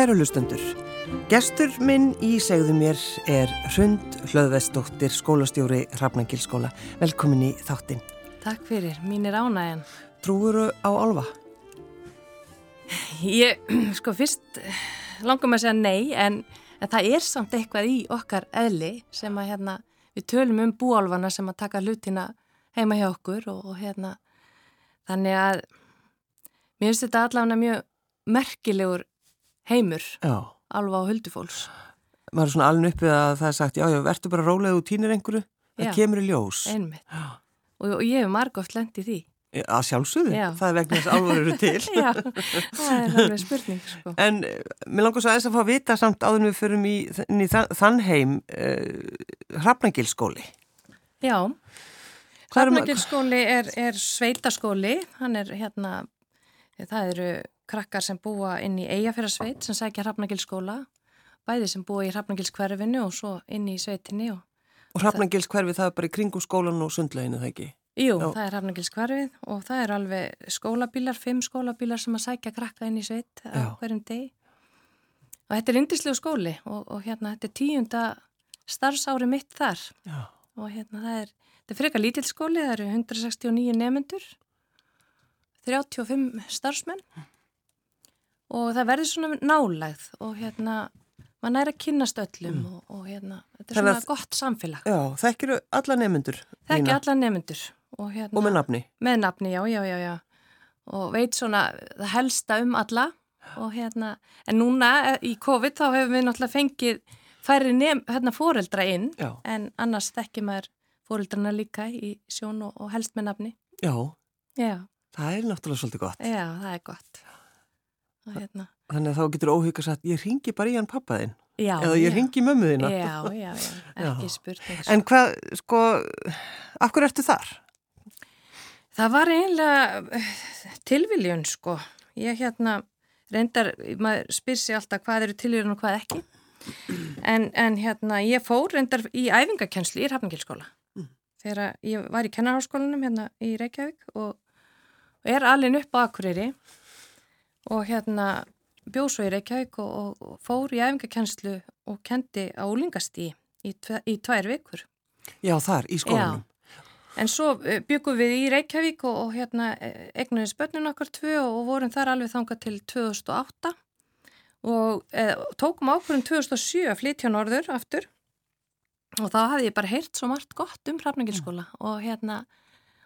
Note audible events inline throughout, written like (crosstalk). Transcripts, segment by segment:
Kæru lustendur, gestur minn í segðu mér er Hrund Hlöðvestóttir, skólastjóri Hrafnangilskóla. Velkomin í þáttinn. Takk fyrir, mín er ánægjan. Trúuru á álfa? Ég, (clears throat) sko fyrst langar maður að segja nei, en, en það er samt eitthvað í okkar eðli sem að hérna, við tölum um búálfana sem að taka hlutina heima hjá okkur og, og hérna, þannig að mér finnst þetta allavega mjög merkilegur heimur, Já. alva á huldufólks. Maður er svona alveg uppið að það er sagt, já, já, verður bara rólega og týnir einhverju, það kemur í ljós. Og, og ég hef margóft lendið því. Að sjálfsögðu, Já. það er vegna þess að eru (laughs) til. Já, það er alveg spurning, sko. En eh, mér langar svo aðeins að fá að vita samt áður við förum í, í þann, þann heim uh, Hrafnangilskóli. Já, Hrafnagilskóli er, er sveitaskóli, hann er hérna, það eru krakkar sem búa inn í Eyjafjörðarsveit sem sækja Hrafnagilskóla, bæði sem búa í Hrafnagilskverfinu og svo inn í sveitinni og Og Hrafnangilskverfi það er bara í kringum skólan og sundleginu, það ekki? Jú, Já. það er Hrafnagilskverfið og það er alveg skólabílar, fimm skólabílar sem að sækja krakka inn í sveit á hverjum degi. Og þetta er indislegu skóli og, og hérna þetta er tíunda starfsári mitt þar Já. og hérna það er, þetta er frekar lítill skóli, það eru 169 nefendur, 35 starfsmenn og það verður svona nálægð og hérna mann er að kynnast öllum og, og hérna þetta er Þannig svona gott samfélag. Já, þekkir alla nefnendur. Þekki Nína? alla nefendur og hérna Og með nafni. með nafni, já, já, já, já og veit svona það helsta um alla og hérna, en núna eh, í COVID þá hefur við náttúrulega fengið færri nefn, hérna fóreldra inn Já. en annars þekki maður fóreldrana líka í sjón og, og helst með nafni Já, já, það er náttúrulega svolítið gott. já, það er gott hérna Þannig að þá getur óhuga satt, ég ringi bara í hann pappaðinn. Eða ég já, ringi mömmu þína. já, já, já, ekki spurning sko. En hvað, sko, af hverju ertu þar? Það var eiginlega eh, tilviljun sko. Ég hérna reyndar, maður spyr sig alltaf hvað eru tilviljun og hvað ekki. En, en hérna ég fór reyndar í æfingakenslu í Hrafningilskóla. Þegar ég var í kennarháskólanum hérna í Reykjavík og, og er alveg upp á Akureyri og hérna bjóð svo í Reykjavík og, og, fór í æfingakenslu og kendi á úlingastí í, tve, í tvær vikur. Já, þar, í skólanum. En svo eh, byggum við í Reykjavík og, og hérna egnuðis börnun okkar tvö og vorum þar alveg þangað til 2008 og e, tókum ákvörðum 2007 að flytja norður aftur og þá hafði ég bara heyrt svo margt gott um Hrafnagilskóla og hérna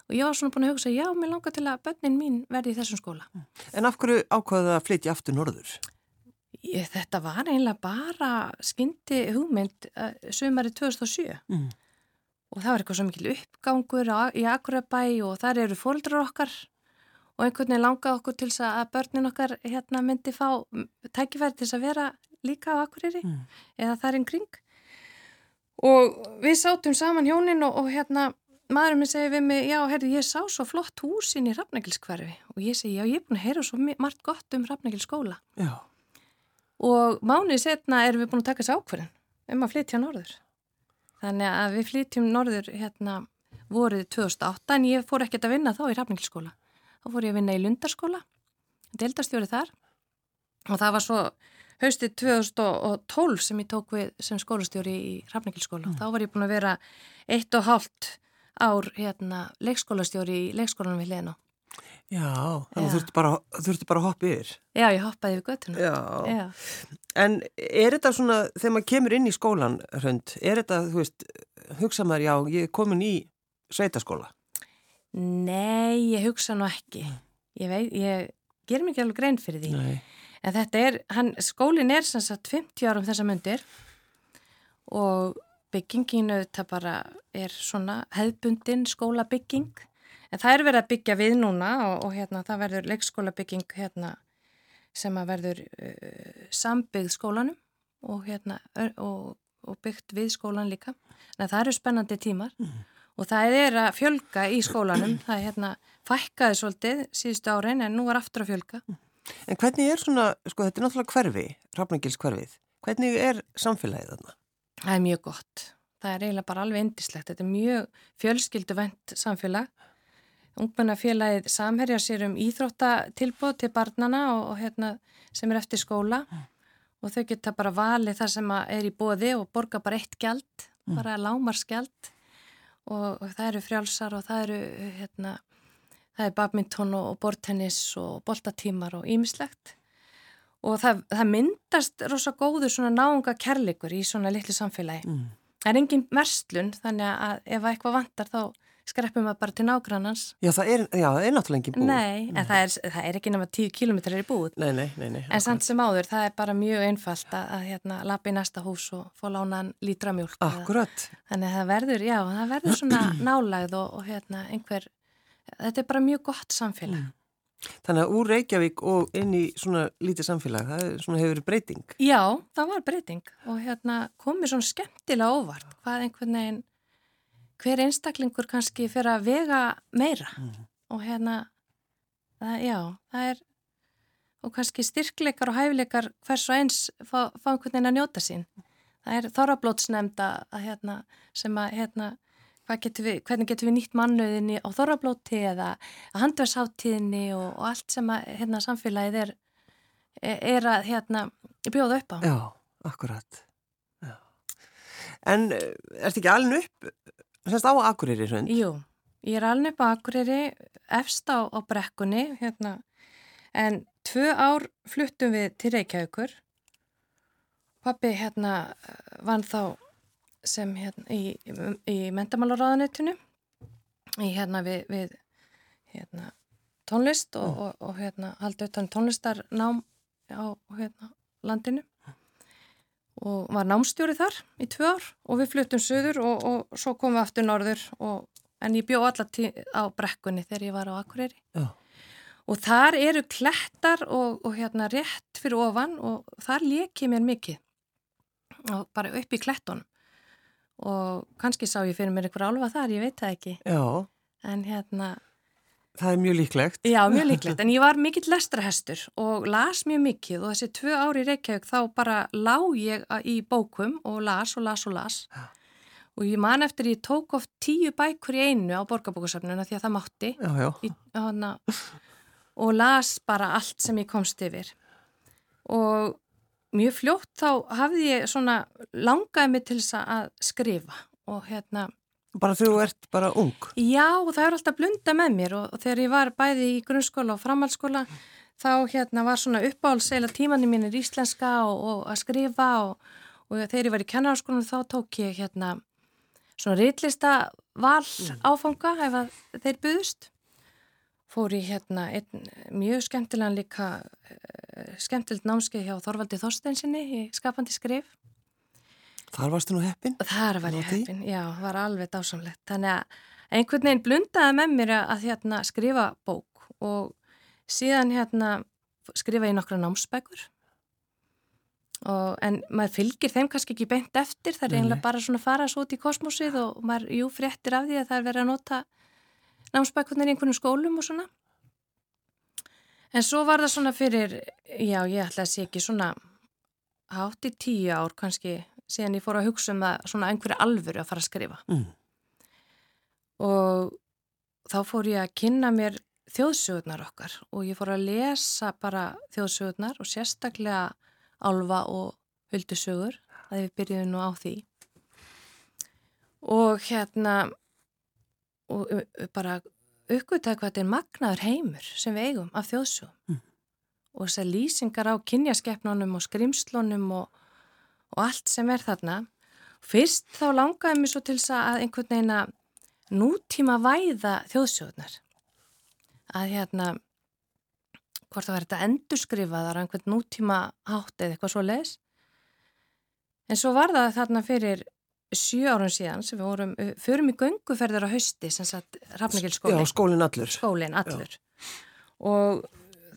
og ég var svona búin að hugsa, já, mér langar til að börnin mín verði í þessum skóla. En af hverju ákvaðu það að flytja aftur norður? Ég, þetta var eiginlega bara skyndi hugmynd uh, sumari 2007 Mm. og það var eitthvað svo mikil uppgangur í Akurabæ og þar eru fóldrar okkar og einhvern veginn langaði okkur til þess að börnin okkar hérna myndi fá tækifæri til þess að vera líka á Akureyri Mm. eða þar einn kring og við sátum saman hjónin og, og hérna maðurinn minn segi við mig, já, herri, ég sá svo flott húsin í Hrafnagilskverfi og ég segi, já, ég er búin að heyra svo margt gott um Hrafnagilskóla Já. og mánuði setna erum við búin að taka þessu ákvörðin um að flytja norður. Þannig að við flytjum norður hérna voruð 2008 en ég fór ekkert að vinna þá í Hrafningilskóla. Þá fór ég að vinna í Lundarskóla, deildastjóri þar og það var svo haustið 2012 sem ég tók við sem skólastjóri í Hrafningilskóla og þá var ég búin að vera eitt og hálft ár hérna leikskólastjóri í leikskólanum við Lena. Já, þannig Já. þurftu bara, bara að hoppa yfir. Já, ég hoppaði við göttuna. Já. Já. En er þetta svona, þegar maður kemur inn í skólan, Hrönd, er þetta, þú veist, hugsa maður, já, ég er komin í sveitaskóla? Nei, ég hugsa nú ekki. Ég veit, ég ger mér ekki alveg grein fyrir því. Nei. En þetta er, hann, skólinn er sem sagt 50 árum þessa myndir og byggingin auðvitað bara er svona hefðbundin skólabygging. En það er verið að byggja við núna og, og hérna það verður leikskólabygging hérna sem að verður uh, sambyggð skólanum og hérna og, og byggt við skólan líka. En það eru spennandi tímar og það er að fjölga í skólanum. (clears throat) Það er hérna fækkaði svolítið síðustu árin en nú er aftur að fjölga. En hvernig er svona, sko, þetta er náttúrulega hverfi, Hrafnagils hverfið. Hvernig er samfélagið þarna? Það er mjög gott. Það er eiginlega bara alveg indislegt. Þetta er mjög fjölskylduvent samfélag. Ungmennafélagið samherjar sér um íþróttatilbóð til barnana og, og hérna sem er eftir skóla og þau geta bara valið það sem er í bóði og borga bara eitt gjald, mm. bara lámarsgjald og, og það eru frjálsar og það eru hérna, það er badminton og bortennis og boltatímar og ýmislegt og það, það myndast rosa góður svona náunga kærleikur í svona litlu samfélagi. Mm. Það er engin verslun þannig að ef eitthvað vantar þá skreppum við bara til nágrannans. Já, það er, já, það er náttúrulega engin búið. Nei, en það er, það er ekki nema 10 kilometrar í búið. Nei, nei, nei. nei en samt sem áður, það er bara mjög einfalt að, að hérna, lappa í næsta hús og fá lánaðan lítra mjölk. Akkurat. Eða. Þannig að það verður, já, það verður svona (clears throat) nálægð og, og hérna, einhver, þetta er bara mjög gott samfélag. Mm. Þannig að úr Reykjavík og inn í svona lítið samfélag, það svona hefur breyting. Já, það var breyting og hérna komið svona skemmtilega óvart hvað einhvern veginn hver einstaklingur kannski fyrir að vega meira mm. og hérna, það, já, það er, og kannski styrkleikar og hæfileikar hvers og eins fá, fá einhvern veginn að njóta sín. Það er þorrablótsnefnda að hérna, sem að hérna, getur við, hvernig getur við nýtt mannauðinni á þorrablóti eða að handverðsháttíðinni og, og allt sem að hérna, samfélagið er, er að hérna, bjóða upp á. Já, akkurat. Já. En er þetta ekki alveg upp Sérst á Akureyri hrund? Jú, ég er alveg á Akureyri, efst á, á brekkunni, hérna, en tvö ár fluttum við til Reykjavíkur. Pappi hérna vann þá sem hérna í, í mentamálaráðanetinu, í hérna við, við hérna, tónlist og, mm. og, og hérna haldið utan tónlistarnám á hérna landinu og var námstjóri þar í tvö ár og við fluttum söður og, og svo komum við aftur norður og, en ég bjó allar á brekkunni þegar ég var á Akureyri Já. og þar eru klettar og, og hérna rétt fyrir ofan og þar lekið mér mikið og bara upp í klettunum og kannski sá ég fyrir mér einhver álfa þar, ég veit það ekki Já. en hérna Það er mjög líklegt. Já, mjög (laughs) líklegt, en ég var mikill lestrahestur og las mjög mikið og þessi tvö ári í Reykjavík þá bara lág ég í bókum og las og las og las ja. og ég man eftir ég tók oft tíu bækur í einu á borgarbókusafnuna því að það mátti já, já. Í, hana, og las bara allt sem ég komst yfir og mjög fljótt þá hafði ég svona langaði mig til þess að skrifa og hérna Bara þú ert bara ung? Já, það er alltaf blunda með mér og, og þegar ég var bæði í grunnskóla og framhaldsskóla þá hérna var svona uppáhaldsseila tímanni mínir íslenska og, og að skrifa og, og þegar ég var í kennarskólanum þá tók ég hérna svona reytlista val mm. áfanga ef þeir buðust. Fór ég hérna einn mjög skemmtilegan líka, uh, skemmtilegt námskeið hjá Þorvaldi Þorsteinsinni í skapandi skrif Þar varstu nú heppin? Þar var ég heppin, já, var alveg dásamlegt. Þannig að einhvern veginn blundaði með mér að hérna, skrifa bók og síðan hérna, skrifa ég nokkra námsbækur og, en maður fylgir þeim kannski ekki beint eftir, það er einlega bara svona að fara svo út í kosmosið og maður, jú, fréttir af því að það er verið að nota námsbækurnar í einhvern skólum og svona. En svo var það svona fyrir, já, ég ætla að sé ekki svona hátt í tíu ár kannski síðan ég fór að hugsa um það svona einhverju alvöru að fara að skrifa mm. og þá fór ég að kynna mér þjóðsögurnar okkar og ég fór að lesa bara þjóðsögurnar og sérstaklega alfa og huldusögur að við byrjuðum nú á því og hérna og bara uppgötaði hvað þetta er magnaður heimur sem við eigum af þjóðsögum mm. og þessar lýsingar á kynjaskeppnunum og skrimslunum og og allt sem er þarna. Fyrst þá langaði mér svo til þess að einhvern veginn að nútíma væða þjóðsjóðnar. Að hérna, hvort það verður þetta endurskrifaðar einhvern nútíma hátt eða eitthvað svo leiðis. En svo var það þarna fyrir sjö árun síðan sem við vorum, förum í gönguferðar á hausti sem sagt Rafnagilskólin. Já, skólin allur. Skólin allur. Já. Og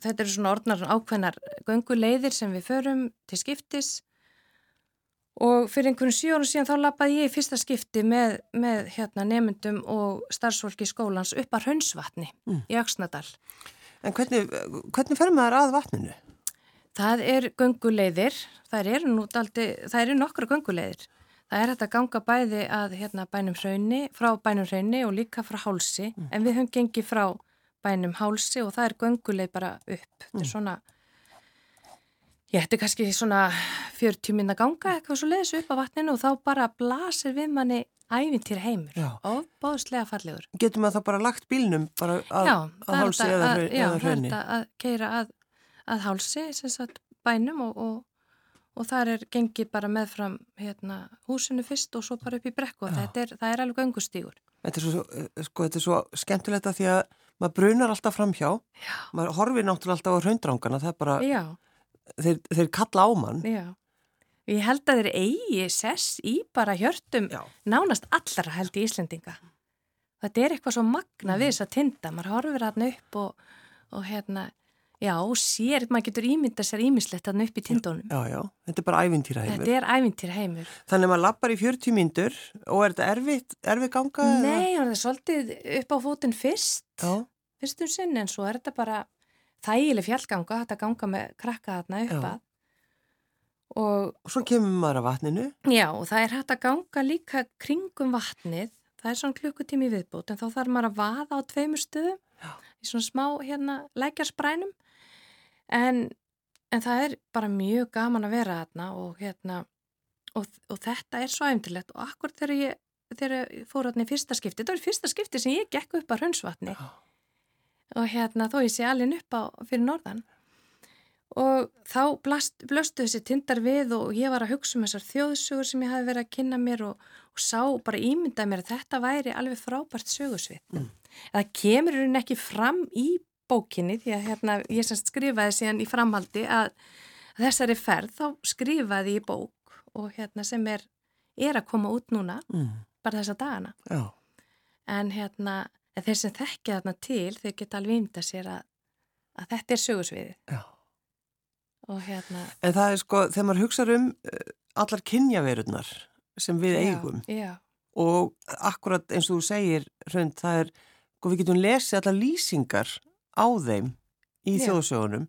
þetta eru svona orðnar ákveðnar gönguleiðir sem við förum til skiptis Og fyrir einhvern sjónu síðan þá lappaði ég í fyrsta skipti með, með hérna, nefndum og starfsfólki skólans upp að Hraunsvatni mm. í Öksnadal. En hvernig, hvernig fer maður að vatninu? Það er gönguleiðir, það eru, það eru nokkra gönguleiðir. Það er þetta ganga bæði að hérna, bænum hraunni, frá bænum hraunni og líka frá hálsi, mm. en við höfum gengið frá bænum hálsi og það er gönguleið bara upp. Mm. Þetta er mm. svona Ég ætti kannski svona 40 minna ganga eitthvað svo leiðis upp á vatninu og þá bara blasir við manni ævintýr heimur og bóðslega fallegur. Getur maður þá bara lagt bílnum bara að, já, að hálsi að, eða hraunni? Já, það er að keira að, að hálsi, sem sagt, bænum og, og, og þar er gengið bara meðfram hérna, húsinu fyrst og svo bara upp í brekku og þetta er, það er alveg öngustígur. Þetta er svo, sko, þetta er svo skemmtilegt að því að maður brunar alltaf fram hjá, maður horfir náttúrulega alltaf á hraundrangana, það er bara, þeir, þeir kalla á mann. Já, ég held að þeir eigi sess í bara hjörtum Já. nánast allra held í Íslendinga. Þetta er eitthvað svo magna við þess að tinda, maður horfir hann upp og, og hérna, já, sér, maður getur ímynda sér ímislegt hann upp í tindónum. Já, já, þetta er bara ævintýra heimur. Þetta er ævintýra heimur. Þannig að maður lappar í 40 myndur og er þetta erfitt, erfið ganga? Nei, það er svolítið upp á fótinn fyrst, Já. fyrstum sinn, en svo er þetta bara þægileg fjallganga, þetta ganga með krakka þarna upp Já. að. Og Og svo kemur maður að vatninu. Já, og það er hægt að ganga líka kringum vatnið, það er svona klukkutími í viðbót, en þá þarf maður að vaða á tveimur stöðum, Já. í svona smá hérna lækjarsprænum, en, en það er bara mjög gaman að vera þarna og hérna, og, og þetta er svo æfndilegt og akkur þegar ég, þegar ég fór þarna í fyrsta skipti, þetta var í fyrsta skipti sem ég gekk upp að hraunsvatni Já. og hérna þó ég sé alveg upp á fyrir norðan og þá blast, blöstu þessi tindar við og ég var að hugsa um þessar þjóðsugur sem ég hafi verið að kynna mér og, og sá bara ímyndað mér að þetta væri alveg frábært sögusvið. Mm. Það kemur hún ekki fram í bókinni því að hérna, ég semst skrifaði síðan í framhaldi að þessari ferð þá skrifaði ég bók og hérna sem er, er að koma út núna Mm. bara þessa dagana. Já. En hérna, þeir sem þekkja þarna til, þeir geta alveg ímyndað sér að, að þetta er sögusviðið. Já. Og hérna, En það er sko, þegar maður hugsa um uh, allar kynjaverurnar sem við eigum Já, og akkurat eins og þú segir, Hrönd, það er, sko, við getum lesið allar lýsingar á þeim í Já. þjóðsögunum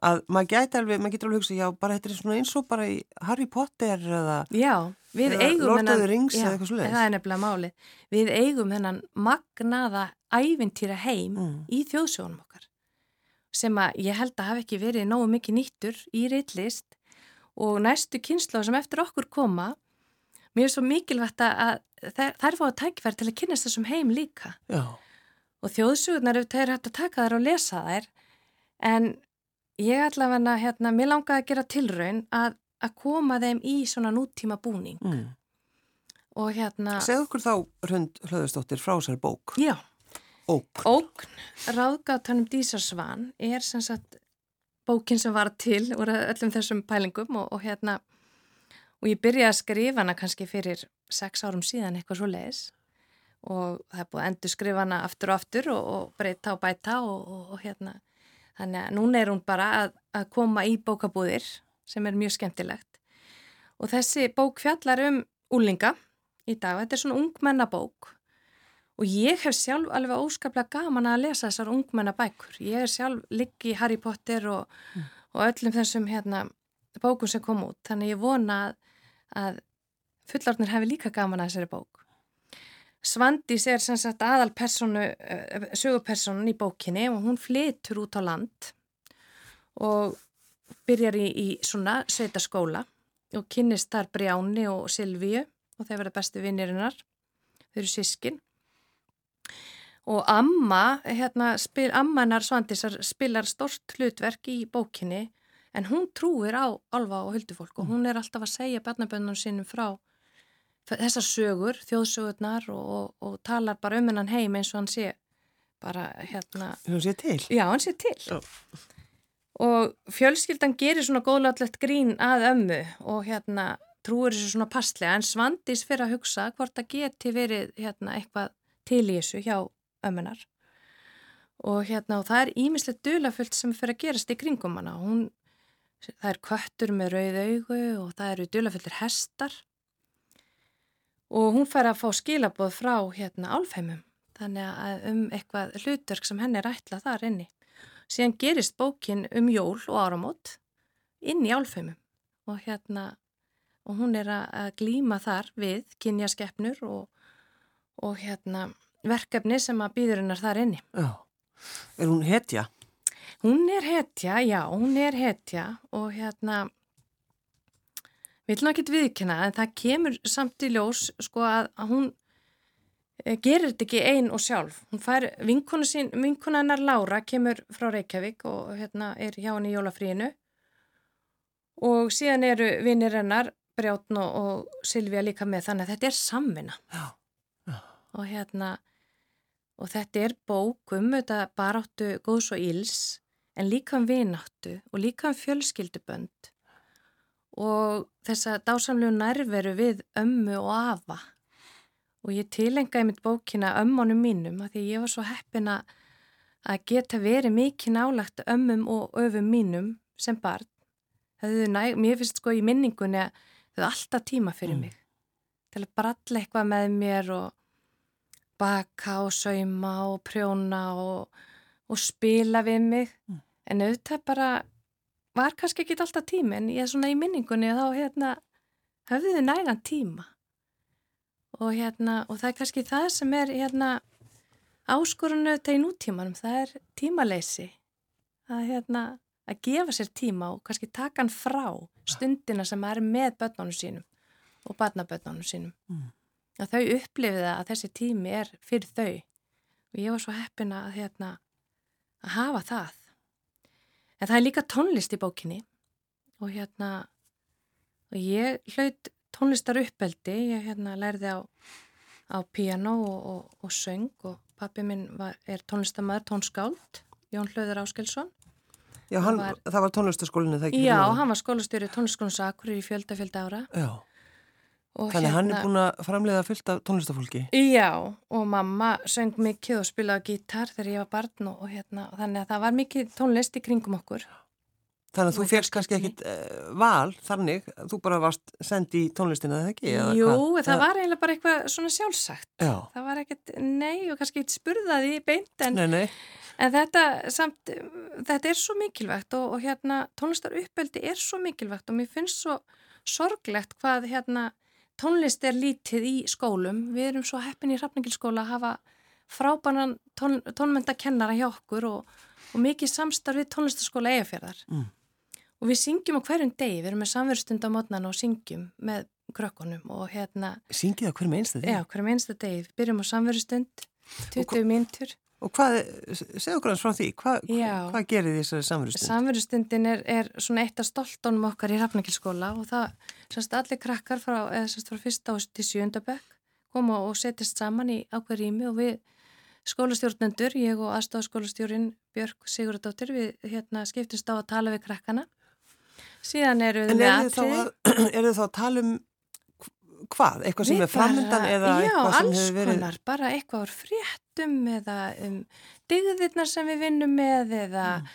að maður gæti alveg, maður getur alveg hugsa, já, bara þetta er svona eins og bara í Harry Potter eða já, Eða Lord of the Rings já, eða eitthvað svoleiðis. Það er nefnilega málið. Við eigum hennan magnaða ævintýra heim Mm. í þjóðsjónum okkar sem að ég held að hafi ekki verið nógu mikið nýttur í reitlist og næstu kynslu sem eftir okkur koma mér er svo mikilvægt að þær fá að tækverð til að kynast þessum heim líka Já, og þjóðsugunar ef er hægt að taka þær og lesa þær. En ég allavega hérna, mér langaði að gera tilraun að, að koma þeim í svona nútíma búning mm. og hérna, segð okkur þá, Hrönd Hlöðustóttir, frá sér bók. Já, Ók, Ógn, ráðgátanum Dísarsvan er sem sagt bókin sem var til úr öllum þessum pælingum og, og hérna og ég byrjaði að skrifa hana kannski fyrir sex árum síðan eitthvað svo leiðis og það er búið að endur skrifa hana aftur og aftur og, og breyta og bæta og, og, hérna þannig að núna er hún bara að, að koma í bókabúðir sem er mjög skemmtilegt og þessi bók fjallar um úlinga í dag, þetta er svona ungmennabók Og ég hef sjálf alveg óskaplega gaman að lesa þessar ungmennabækur. Ég er sjálf liggi í Harry Potter og, og öllum þessum hérna, bókum sem kom út. Þannig ég vona að, að fullorðnir hefði líka gaman að þessari bók. Svandís er sem sagt aðal uh, sögupersonun í bókinni og hún flytur út á land og byrjar í, í svona sveitaskóla og kynnist þar Brjáni og Silvíu og þeir verða bestu vinnirinnar. Þau eru sískinn. Og amma, hérna, spil, ammanar Svandísar spilar stort hlutverk í bókinni en hún trúir á alfa og huldufólk og hún er alltaf að segja barnabönnum sínum frá þessar sögur, þjóðsögurnar og, og, og talar bara um hennan heim eins og hann sé bara hérna, hún sé til? Já hann sé til. Já. Og fjölskyldan gerir svona góðlátlegt grín að ömmu og hérna trúir þessu svona passlega. En Svandís fyrir að hugsa hvort það geti verið hérna eitthvað til í þessu hjá ömmunar. Og hérna og það er ímislegt dulafullt sem fyrir að gerast í kringum hana. Hún, það er köttur með rauð augu og það eru dulafullir hestar og hún fær að fá skilaboð frá hérna álfheimum. Þannig að um eitthvað hlutverk sem henni er ætlað þar inni. Síðan gerist bókin um jól og áramót inn í álfheimum. Og hérna og hún er að glíma þar við kynjaskeppnur og, og hérna verkefni sem að býður hennar þar inni. Já, er hún hetja? Hún er hetja, já, hún er hetja. Og hérna, við viljum ekki viðkynna en það kemur samt í ljós sko að hún eh, gerir þetta ekki einn og sjálf. Hún fær vinkuna sín, vinkuna hennar Laura kemur frá Reykjavík og hérna er hjá henni í jólafríinu og síðan eru vinnir hennar Brjátn og, og Silvíja líka með þannig að þetta er samvinna Já. Já. og hérna og þetta er bók um þetta baráttu góðs og íls en líka um vináttu og líka um fjölskyldubönd og þessa dásamlegu nærveru við ömmu og afa og ég tilengaði mitt bókina ömmunum mínum að því ég var svo heppina að geta verið mikið nálagt ömmum og öfum mínum sem barn. Næ, mér finnst sko í minningunni að þau alltaf tíma fyrir mm. mig til að bralla eitthvað með mér og baka og sauma og prjóna og, og spila við mig mm. en auðvitað bara var kannski ekki alltaf tíma en ég er svona í minningunni og þá hérna höfðu þau nægan tíma og hérna og það er kannski það sem er hérna áskorunu þetta í nútímanum það er tímaleysi er hérna að gefa sér tíma og kannski taka hann frá stundina sem er með börnunum sínum og barnabörnunum sínum. Mm. Að þau upplifiða að þessi tími er fyrir þau og ég var svo heppina að, hérna, að hafa það. En það er líka tónlist í bókinni. Og hérna og ég hlaut tónlistar uppeldi, ég hérna lærði á, á piano og, og, og söng og pappi minn var, er tónlistamæður, tónskáld, Jón Hlöður Áskelsson Já, hann, var, það var tónlistaskólinu þegar ekki? Já, hann var skólastjóri tónlistaskólinu Sakurir í fjölda fjölda ára. Já, og þannig hérna, hann er hérna- búin að framleiða fylta tónlistafólki? Já, og mamma söng mikið og spilaði gítar þegar ég var barn og, hérna, og þannig að það var mikið tónlist í kringum okkur. Þannig að þú félst kannski ekkit uh, val þannig, þú bara varst sendi í tónlistina eða ekki? Jú, það, það var eiginlega bara eitthvað svona sjálfsagt. Já. Það var ekkit, nei, og kannski ekkit spurðaði beint en... Nei, nei. En þetta, samt, þetta er svo mikilvægt og, og hérna tónlistar uppeldi er svo mikilvægt og mér finnst svo sorglegt hvað hérna tónlist er lítið í skólum. Við erum svo heppin í Hrafningilskóla að hafa frábanan tón, tónmyndakennara hjá okkur og, og mikið samstarfið tónlistaskóla eigafjörðar. Mm. Og við syngjum á hverjum degi, við erum með samverðstund á mótnan og syngjum með krökkunum og hérna... Syngjið á hverjum einsta degi? Já, hverjum einsta degi. Við byrjum á samverðstund, 20 myndur. Og hvað, segð okkur hans frá því, hvað, hvað gerir þessari samverðustund? Samverðustundin er, er svona eitt af stoltónum okkar í Hrafnækilskóla og það, semst allir krakkar frá, eða semst frá fyrsta ás til sjöndabökk koma og setjast saman í ákveð rými og við skólastjórnendur, ég og aðstofskólastjórin Björg Sigurðardóttir, við hérna skiptumst á að tala við krakkana. Síðan eru við með aðtrið. En eru (clears throat) þið þá að tala um hvað? Eitthvað sem er framöndan eða já, eitthvað sem hefur verið? Já, alls konar, bara eitthvað úr fréttum eða um digðirnar sem við vinnum með eða mm.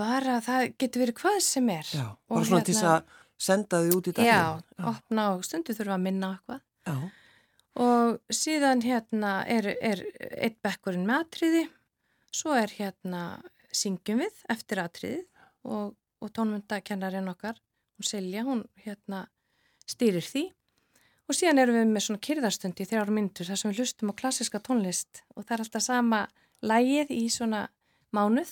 bara það getur verið hvað sem er. Já, bara svona hérna, til þess að senda þið út í daginn. Já, já, opna og stundu þurfa að minna eitthvað. Já. Og síðan hérna er, er eitt bekkurinn með atriði, svo er hérna syngjum við eftir atriðið og, og tónmyndakennarinn okkar, hún Silja, hún hérna stýrir því Og síðan erum við með svona kyrðarstöndi í þrjára myndur þar sem við hlustum á klassiska tónlist og það er alltaf sama lægið í svona mánuð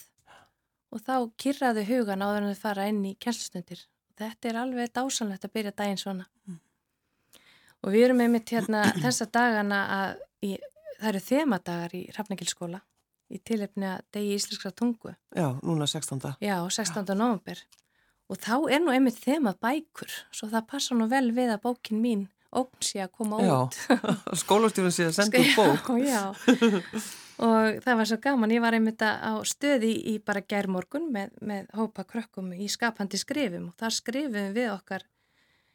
og þá kyrraðu hugan áður en þau fara inn í kjælstundir. Þetta er alveg dásanlegt að byrja daginn svona. Mm. Og við erum einmitt hérna (clears throat) þessa dagana að í, það eru þemadagar í Hrafnækilskóla í tilefni að degi íslenskra tungu. Já, núna 16. Já, 16. november. Og þá er nú einmitt þemað bækur, svo það passa nú vel við að bókin mín ógn sé að koma já, út (laughs) skólastjórun sé að senda út bók já, (laughs) og það var svo gaman ég var einmitt á stöði í bara gerðmorgun með, með hópa krökkum í skapandi skrifum og þar skrifum við okkar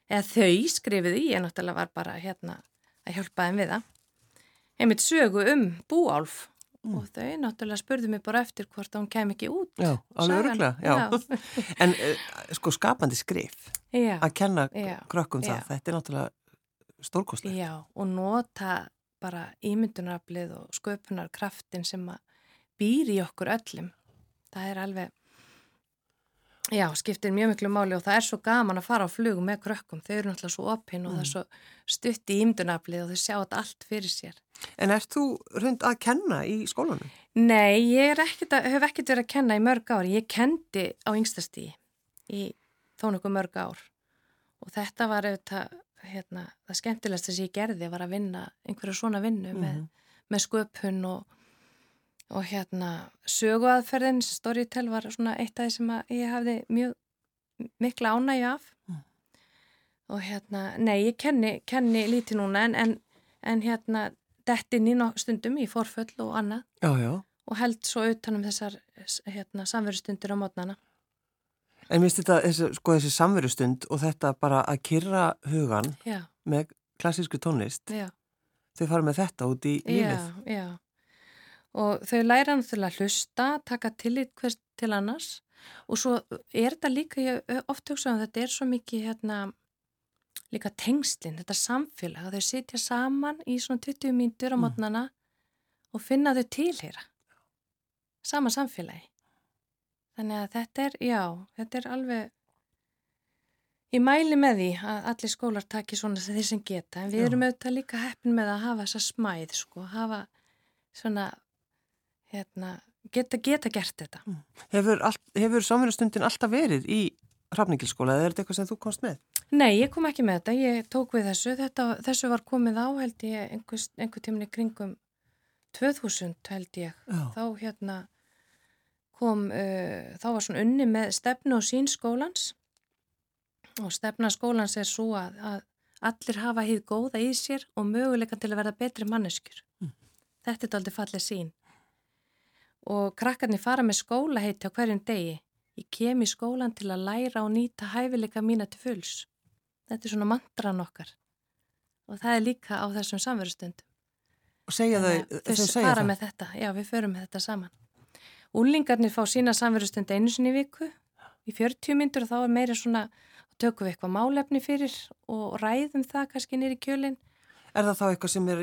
eða þau skrifuðu en náttúrulega var bara hérna að hjálpa þeim við það einmitt sögu um búálf. Mm. og þau náttúrulega spurðu mig bara eftir hvort hún kem ekki út. Já, alveg öruglega (laughs) En uh, sko skapandi skrif já, að kenna krökkum það, þetta er náttúrulega stórkostlega. Já, og nota bara ímyndunaraflið og sköpunarkraftin sem býr í okkur öllum. Það er alveg, já, skiptir mjög miklu máli og það er svo gaman að fara á flugum með krökkum. Þau eru náttúrulega svo opinn og mm. það er mm. svo stutt í ímyndunaraflið og þau sjá þetta allt fyrir sér. En erst þú rund að kenna í skólanum? Nei, ég ekkit að, hef ekkert verið að kenna í mörg ár. Ég kendi á yngstastíði í þónuku mörg ár og þetta var auðvitað, hérna, það skemmtilegast sem ég gerði var að vinna einhverju svona vinnu mm -hmm. með, mhm. með sköpun og, og hérna söguaðferðin, Storytel var svona eitt af því sem ég hafði mjög mikla ánægju af mm. og hérna, nei, ég kenni, kenni lítið núna en, en, en hérna dettin í stundum í forföll og annað já, já. og held svo utanum þessar hérna, samverðstundir á mótnana. En minnst þetta, þessi, sko þessi samverðstund og þetta bara að kyrra hugan já. með klassísku tónlist, þau fara með þetta út í lífið. Já, já. Og þau læra náttúrulega að hlusta, taka tillit hvers til annars og svo er þetta líka, ég oft hugsa um þetta er svo mikið hérna líka tengslinn, þetta samfélag að þau sitja saman í svona 20 mínutur á mótnana mm. og finna þau tilhýra sama samfélagi þannig að þetta er, já, þetta er alveg ég mæli með því að allir skólar taki svona þeir sem geta, en við já. erum auðvitað líka heppin með að hafa þessa smæð sko, hafa svona hérna, geta, geta gert þetta mm. Hefur, hefur samverðastundin alltaf verið í Hrafningilskóla eða er þetta eitthvað sem þú komst með? Nei, ég kom ekki með þetta, ég tók við þessu, þetta, þessu var komið á held ég einhver, einhver tíminni kringum 2000 held ég, Já. þá hérna kom, uh, þá var svona unni með stefnu og sín skólans og stefna skólans er svo að, að allir hafa hýð góða í sér og möguleika til að verða betri manneskjur. Mm. Þetta er aldrei fallið sín og krakkarnir fara með skóla heiti á hverjum degi. Ég kem í skólan til að læra og nýta hæfileika mína til fulls. Þetta er svona mantran okkar og það er líka á þessum samverðustundum. Og segja þau, þau segja fara það? með þetta, já við förum með þetta saman. Úlingarnir fá sína samverðustund einu sinni viku í 40 myndur og þá er meira svona tökum við eitthvað málefni fyrir og ræðum það kannski nýri kjölinn. Er það þá eitthvað sem er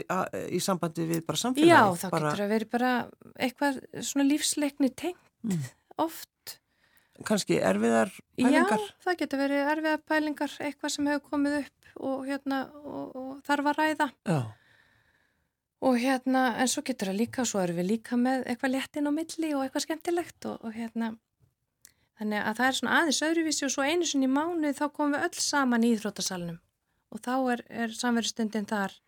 í sambandi við bara samfélagi? Já, þá bara... getur það verið bara eitthvað svona lífsleikni tengt mm. oft kannski erfiðar pælingar? Já, það getur verið erfiðar pælingar, eitthvað sem hefur komið upp og, hérna, og, og þarf að ræða. Já. Og hérna, en svo getur það líka, svo erum við líka með eitthvað léttin á milli og eitthvað skemmtilegt og, og hérna, þannig að það er svona aðeins öðruvísi og svo einu sinni í mánu þá komum við öll saman í Íþróttasalunum og þá er, er samverðstundin þar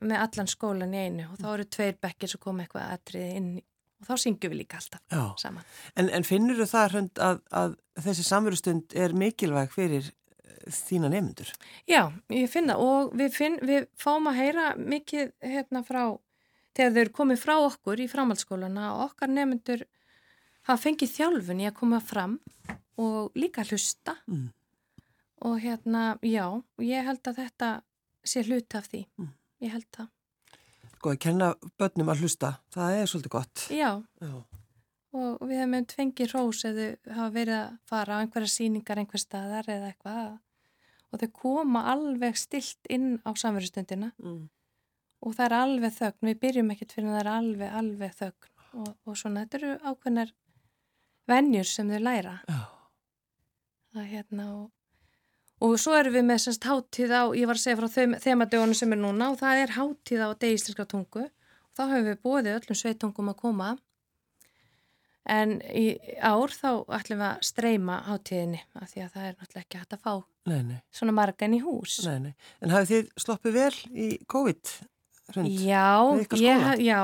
með allan skólan í einu og þá eru tveir bekkir sem kom eitthvað aðtrið inn og þá syngjum við líka alltaf Já. saman. En, en finnur þú það hrönd að, að þessi samverustund er mikilvæg fyrir þína nefndur? Já, ég finna og við, finn, við fáum að heyra mikið hérna frá, þegar þau eru komið frá okkur í framhaldsskóluna og okkar nefndur hafa fengið þjálfun í að koma fram og líka hlusta mm. og hérna, já, ég held að þetta sé hluti af því, mm. ég held það sko að kenna börnum að hlusta, það er svolítið gott. Já, Já. Og við hefum með fengið rós eða hafa verið að fara á einhverja síningar einhver staðar eða eitthvað og þau koma alveg stilt inn á samverðustundina mm. og það er alveg þögn, við byrjum ekkert fyrir að það er alveg, alveg þögn og, og svona, þetta eru ákveðnar vennjur sem þau læra. Já. Það er hérna og Og svo erum við með semst háttíð á, ég var að segja frá þemadögunum sem er núna og það er háttíð á degistinska tungu. Og þá hefur við bóðið öllum sveitungum að koma. En í ár þá ætlum við að streyma háttíðinni af því að það er náttúrulega ekki hægt að fá nei, nei. svona margan í hús. Nei, nei. En hafið þið sloppið vel í COVID? Já, ég, já,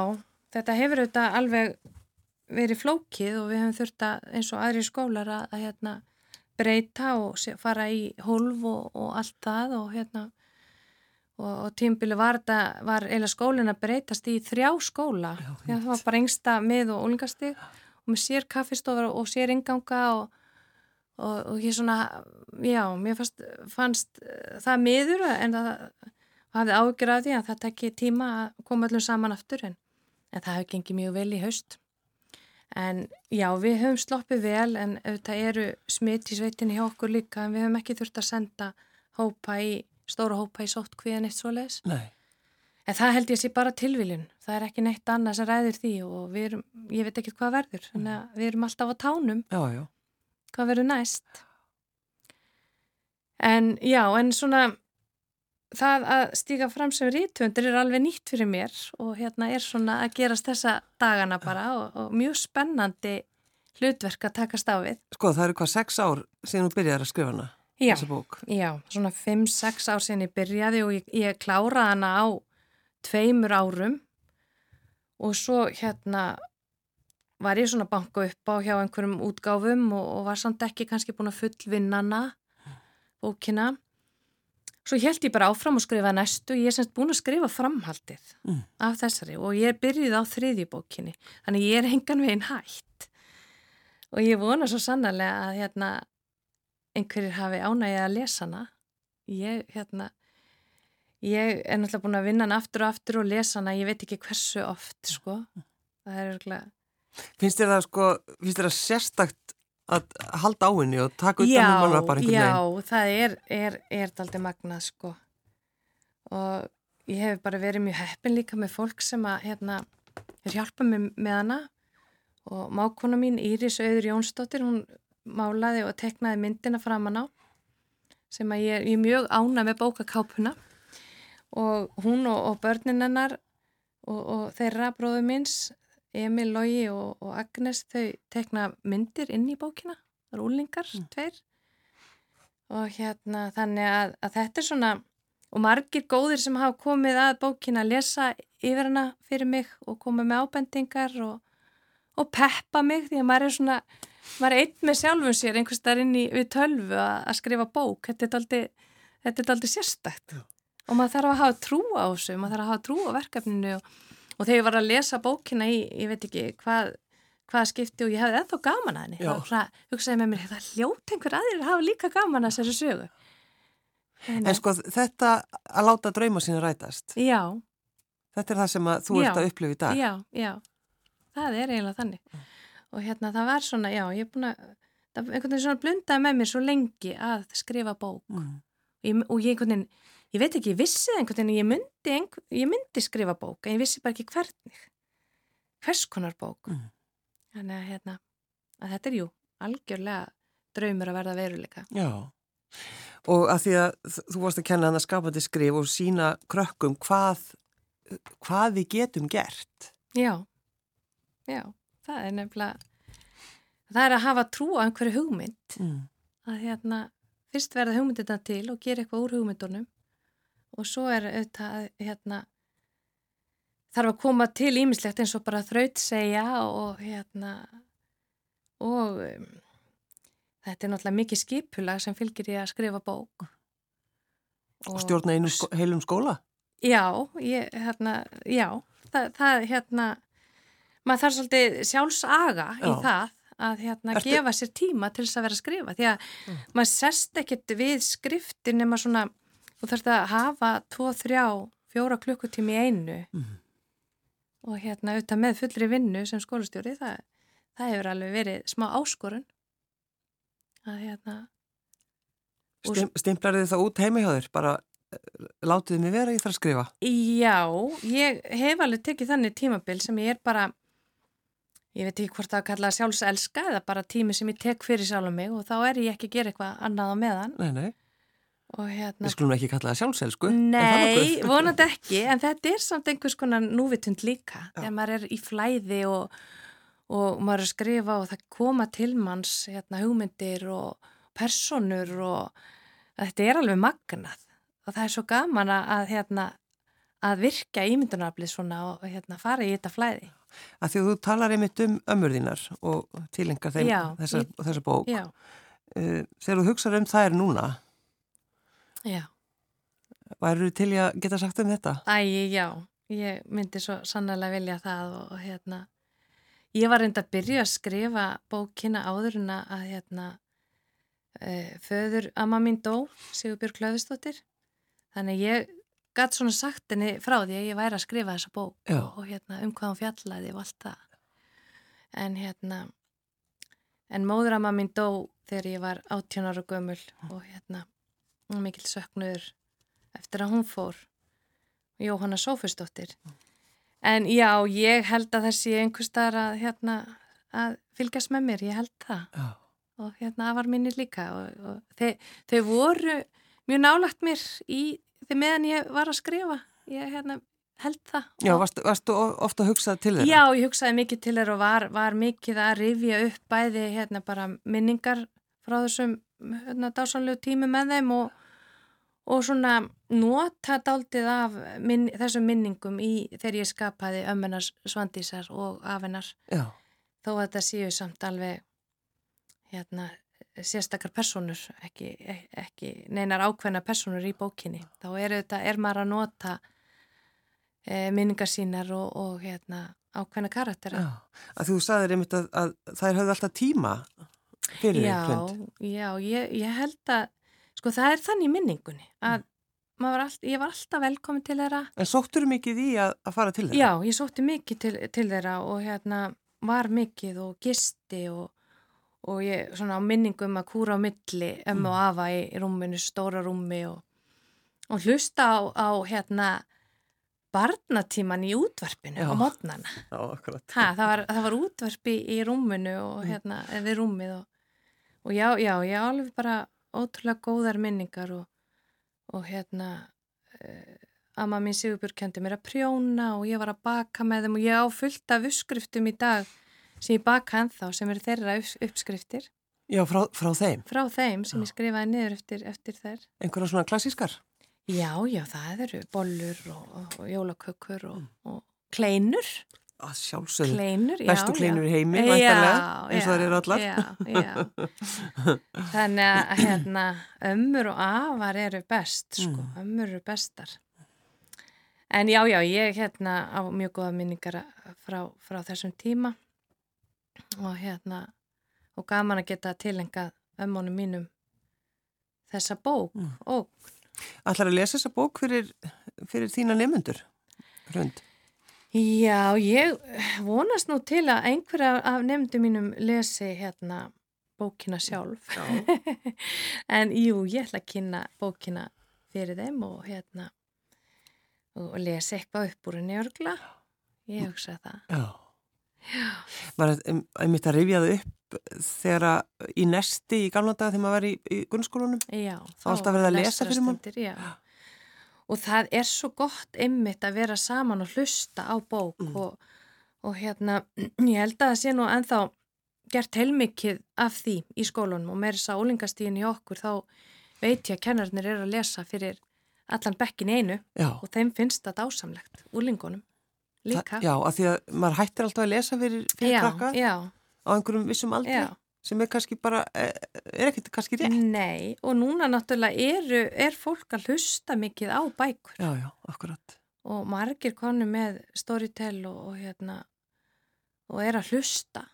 þetta hefur auðvitað alveg verið flókið og við hefum þurft að eins og aðri skólar að, að hérna breyta og fara í hólf og, og allt það og hérna og, og tímbili var, var eila skólin að breytast í þrjá skóla já, það var bara yngsta mið og úlingastig og með sér kaffistofar og sér inganga og, og ég svona já, mér fannst, fannst það miður en það hafði ágjör af því að það tekki tíma að koma öllum saman aftur en, en það hefði gengið mjög vel í haust En já, við höfum sloppið vel en auðvitað eru smitt í sveitinni hjá okkur líka en við höfum ekki þurft að senda hópa í, stóra hópa í sótt hviðan eitt svo leiðis. Nei. En það held ég sé bara tilviljun. Það er ekki neitt annað sem ræður því og erum, ég veit ekki hvað verður. Þannig að við erum alltaf á tánum. Já, já. Hvað verður næst? En já, en svona það að stíka fram sem rítvöndur er alveg nýtt fyrir mér og hérna er svona að gerast þessa dagana bara og, og mjög spennandi hlutverk að takast á við. Sko það eru hvað sex ár síðan þú byrjaði að skrifa hana, já, þessa bók. Já, svona 5-6 ár síðan ég byrjaði og ég, ég kláraði hana á tveimur árum. Og svo hérna var ég svona banka upp á hjá einhverjum útgáfum og, og var samt ekki kannski búin að fullvinnana bókina. Svo held ég bara áfram að skrifa næstu, ég er semst búin að skrifa framhaldið mm. af þessari og ég er byrjuð á þriðjubókinni, þannig ég er hengan veginn hætt. Og ég vona svo sannarlega að hérna, einhverjir hafi ánægið að lesa hana. Ég, hérna, ég er náttúrulega búin að vinna hana aftur og aftur og lesa hana, ég veit ekki hversu oft, sko. Það er örgulega... Finnst þér það, sko, finnst þér það sérstakt að halda á henni og taka utan um hana bara einhvern veginn. Já, það er, er, er aldrei magnað sko og ég hef bara verið mjög heppin líka með fólk sem að hérna, er hjálpað með, með hana og mákona mín Íris Auður Jónsdóttir, hún málaði og teknaði myndina framann á sem að ég er mjög ána með bókakápuna og hún og, og börnin hennar og, og þeirra bróðu minns Emil, Lógi og, og Agnes þau tekna myndir inn í bókina það eru úlingar, mm. tveir og hérna þannig að, að þetta er svona og margir góðir sem hafa komið að bókina að lesa yfir hana fyrir mig og koma með ábendingar og, og peppa mig því að maður er svona maður er einn með sjálfum sér einhvers þar inn í við tölvu að, að skrifa bók þetta er aldrei, sérstækt Já. Og maður þarf að hafa trú á þessu maður þarf að hafa trú á verkefninu og og þegar ég var að lesa bókina í, ég veit ekki hvað hvað skipti og ég hefði eða gaman að henni og hugsaði með mér, það hljótt einhver aðrir hafa líka gaman að þessu sögu? En, en sko þetta að láta drauma sína rætast. Já. Þetta er það sem þú já, ert að upplifa í dag. Já, já, það er eiginlega þannig. Mm. og hérna það var svona, já, ég er búin að það einhvern veginn svona blundaði með mér svo lengi að skrifa bók. Mm. og ég einhvern veginn ég veit ekki, ég vissi einhvern veginn, ég myndi, einhver, ég myndi skrifa bók, en ég vissi bara ekki hvernig, hvers konar bók. Mm. Þannig að, hérna, að þetta er jú algjörlega draumur að verða veruleika. Já, og að því að þú varst að kenna hann að skapandi skrif og sína krökkum hvað, hvað við getum gert. Já, já, það er nefnilega, það er að hafa trú á einhverju hugmynd, mm. að hérna, fyrst verða hugmyndina til og gera eitthvað úr hugmyndunum og svo er auðvitað hérna þarf að koma til ímislegt eins og bara þraut segja og hérna og um, þetta er náttúrulega mikið skipulag sem fylgir í að skrifa bók og, og stjórna einu sko, heilum skóla? Já, ég, hérna, já það, það hérna maður þarf svolítið sjálfsaga já. í það að hérna Ertu... gefa sér tíma til þess að vera að skrifa því að mm. maður sest ekkert við skriftin nema svona þú þarfst að hafa 2, 3, 4 klukkutími í einu. Mm. og hérna auðvitað með fullri vinnu sem skólastjóri það, það hefur alveg verið smá áskorun. Að hérna Stim, Stimplar þið það út þér? Bara eh, látið mig vera ég þarf að skrifa. Já, ég hef alveg tekið þannig tímabil sem ég er bara ég veit ekki hvort það að kalla sjálfselska eða bara tími sem ég tek fyrir sjálf mig og þá er ég ekki að gera eitthvað annað á meðan. Nei, nei Hérna, Við skulum ekki kalla það sjálfselsku Nei, vonandi ekki en þetta er samt einhvers konar núvitund líka. Já. þegar maður er í flæði og, og maður er að skrifa og það koma til manns hérna, hugmyndir og personur og þetta er alveg magnað. Og það er svo gaman að, hérna, að virka ímyndunarflið svona og hérna, fara í þetta flæði. Að Því að þú talar einmitt um ömurðinar og tilengar þeim Já, þessa, ég, þessa bók. uh, þegar þú hugsaður um það er núna Já. Værið til ég að geta sagt um þetta? Æ, já, ég myndi svo sannlega vilja það og, og hérna, ég var reynd að byrja að skrifa bókina áður en að hérna, e, föður amma mín dó, Sigurbjörg Klöðustóttir, þannig ég gæti svona sagt henni frá því að ég væri að skrifa þessa bók og, og hérna, um hvað hún fjallaði og allt það. En hérna, en móður amma mín dó þegar ég var 18 ára gömul og hérna, og mikil söknuður eftir að hún fór. Jóhanna Sófusdóttir en já, ég held að þessi einhver starf að, hérna, að fylgjast með mér, ég held það. Já. og hérna, það var minni líka og, og þau, þau voru mjög nálagt mér í þegar meðan ég var að skrifa. Ég hérna, held það. Já, varstu, varstu ofta að hugsa til þeirra? Já, ég hugsaði mikið til þeirra og var, var mikið að rifja upp bæði hérna bara minningar frá þessum hérna, dásanlegu tími með þeim og, og svona nota daldið af minn, þessum minningum í þegar ég skapaði ömmennar svandísar og afennar Já. þó að þetta séu samt alveg hérna sérstakar personur, ekki, ekki neinar ákveðna personur í bókinni. Þá er, þetta, er maður að nota e, minningar sínar og, og hérna, ákveðna að þú saðir einmitt að, að þær höfðu alltaf tíma fyrir hlund Já, ég, ég held að sko það er þannig minningunni að mm. var all, ég var alltaf velkomin til þeirra En sóttur þú mikið í að, að fara til þeirra? Já, ég sótti mikið til, til þeirra og hérna var mikið og gisti og og ég svona á minningum að kúra á milli um og mm. afa í, rúminu, stóra rúmi og, og hlusta á, á hérna barnatíman í útvarpinu Já. á mótnana. Já, akkurat. Ha, það, var, það var útvarpi í rúminu og mm. hérna, við rúmið og, og já, já, ég alveg bara ótrúlega góðar minningar og, og hérna uh, amma mín Sigurbjörg kendi mér að prjóna og ég var að baka með þeim og ég á fullt af uppskriftum í dag sem ég baka ennþá sem eru þeirra uppskriftir. Já, frá, frá þeim? Frá þeim sem já. ég skrifaði niður eftir, eftir þær. Einhverja svona klassískar? Já, já, það eru bollur og, og, og jólakökkur og, mm. og kleinur. Að sjálfsögðu. Kleinur, já. Bestu kleinur í heimi, væntanlega, eins og það eru allar. Já, já. (laughs) Þannig að hérna, ömmur og afar eru best, sko. Mm. Ömmur eru bestar. En já, já, ég hérna á mjög góða minningar frá, frá þessum tíma og hérna og gaman að geta tilengað ömmunum mínum þessa bók mm. og Ætlar að lesa þessa bók fyrir, fyrir þína nefnundur, Hrund? Já, ég vonast nú til að einhverja af nefndum mínum lesi hérna bókina sjálf. (laughs) En jú, ég ætla að kynna bókina fyrir þeim og hérna og lesa eitthvað upp úr henni örgla ég hugsa það. Já. Maður er mitt að rifja það upp þegar að í nesti í gamla daga þegar maður var í, í grunnskólunum já, þá alltaf verið að lesa fyrir maður og það er svo gott einmitt að vera saman og hlusta á bók mm. og, og hérna (clears throat) ég held að það sé nú ennþá gert heilmikið af því í skólunum og með þess að ólingastíðin í okkur þá veit ég að kennarnir eru að lesa fyrir allan bekkin einu já. og þeim finnst það dásamlegt úlingunum líka. Þa, já, af því að maður hættir alltaf að lesa fyrir, fyrir já, krakka já. á einhverjum vissum aldri já. Sem er kannski bara, er, er ekkert kannski rétt. Nei, og núna náttúrulega eru, er fólk að hlusta mikið á bækur. Já, já, akkurat. Og margir konu með storytell og, og hérna, og er að hlusta.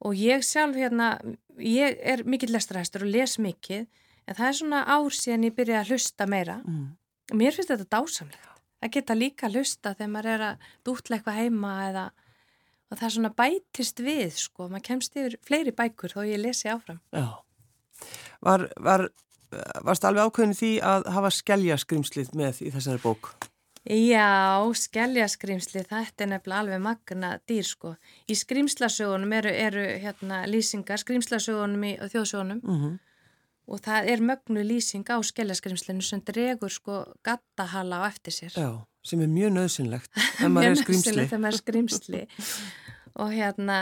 Og ég sjálf hérna, ég er mikill lestræðstur og les mikið, en það er svona ár síðan ég byrjaði að hlusta meira. Mm. Mér finnst þetta dásamlega að geta líka að lusta þegar maður er að dútla eitthvað heima eða og það er svona bætist við sko, maður kemst yfir fleiri bækur þó ég lesi áfram. Já, var, var, varst alveg ákveðin því að hafa skelljaskrimslið með í þessari bók? Já, skelljaskrimslið, þetta er nefnilega alveg magna dýr sko. Í skrimslasögunum eru, eru hérna, lýsingar, skrimslasögunum í þjóðsögunum mm -hmm og það er mögnu lýsing á skelljaskrimslinu sem dregur sko gattahala á eftir sér. Já, sem er mjög nöðsynlegt (laughs) þegar maður er þegar maður er skrimsli og hérna,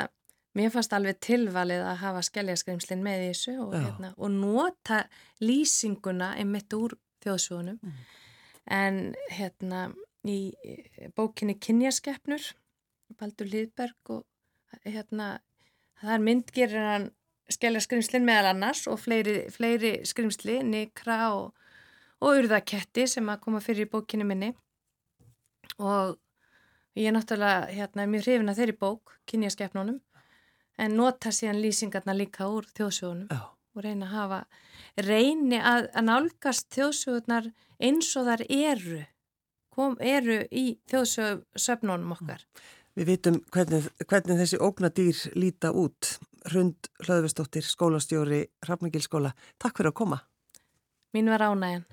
mér fannst alveg tilvalið að hafa skelljaskrimslin með í þessu og, hérna, og nota lýsinguna einmitt úr þjóðsvonum mm. en hérna í bókinni Kynjaskeppnur Baldur Lýðberg og hérna það er myndgerir hann skellja skrimslinn meðal annars og fleiri, fleiri skrimsli, nikra og, og urðaketti sem að koma fyrir í bókinu minni og ég er náttúrulega hérna mjög hrifin að þeirri bók, kynjaskeppnunum en nota síðan lýsingarna líka úr þjóðsögunum oh. og reyna að hafa, reyni að, að nálgast þjóðsögunar eins og þar eru kom, eru í þjóðsögnunum okkar Við vitum hvernig, hvernig þessi ógnadýr líta út Hrund Hlöðvestóttir, skólastjóri Hrafningilskóla. Takk fyrir að koma. Mín var ánægin.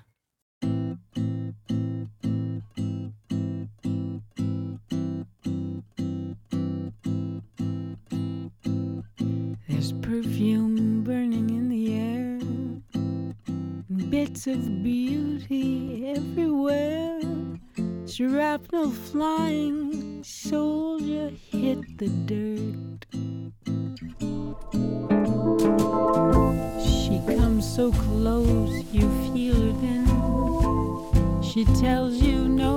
In bits of beauty everywhere. Shrapnel flying, soldier hit the dirt. She comes so close, you feel her then. She tells you no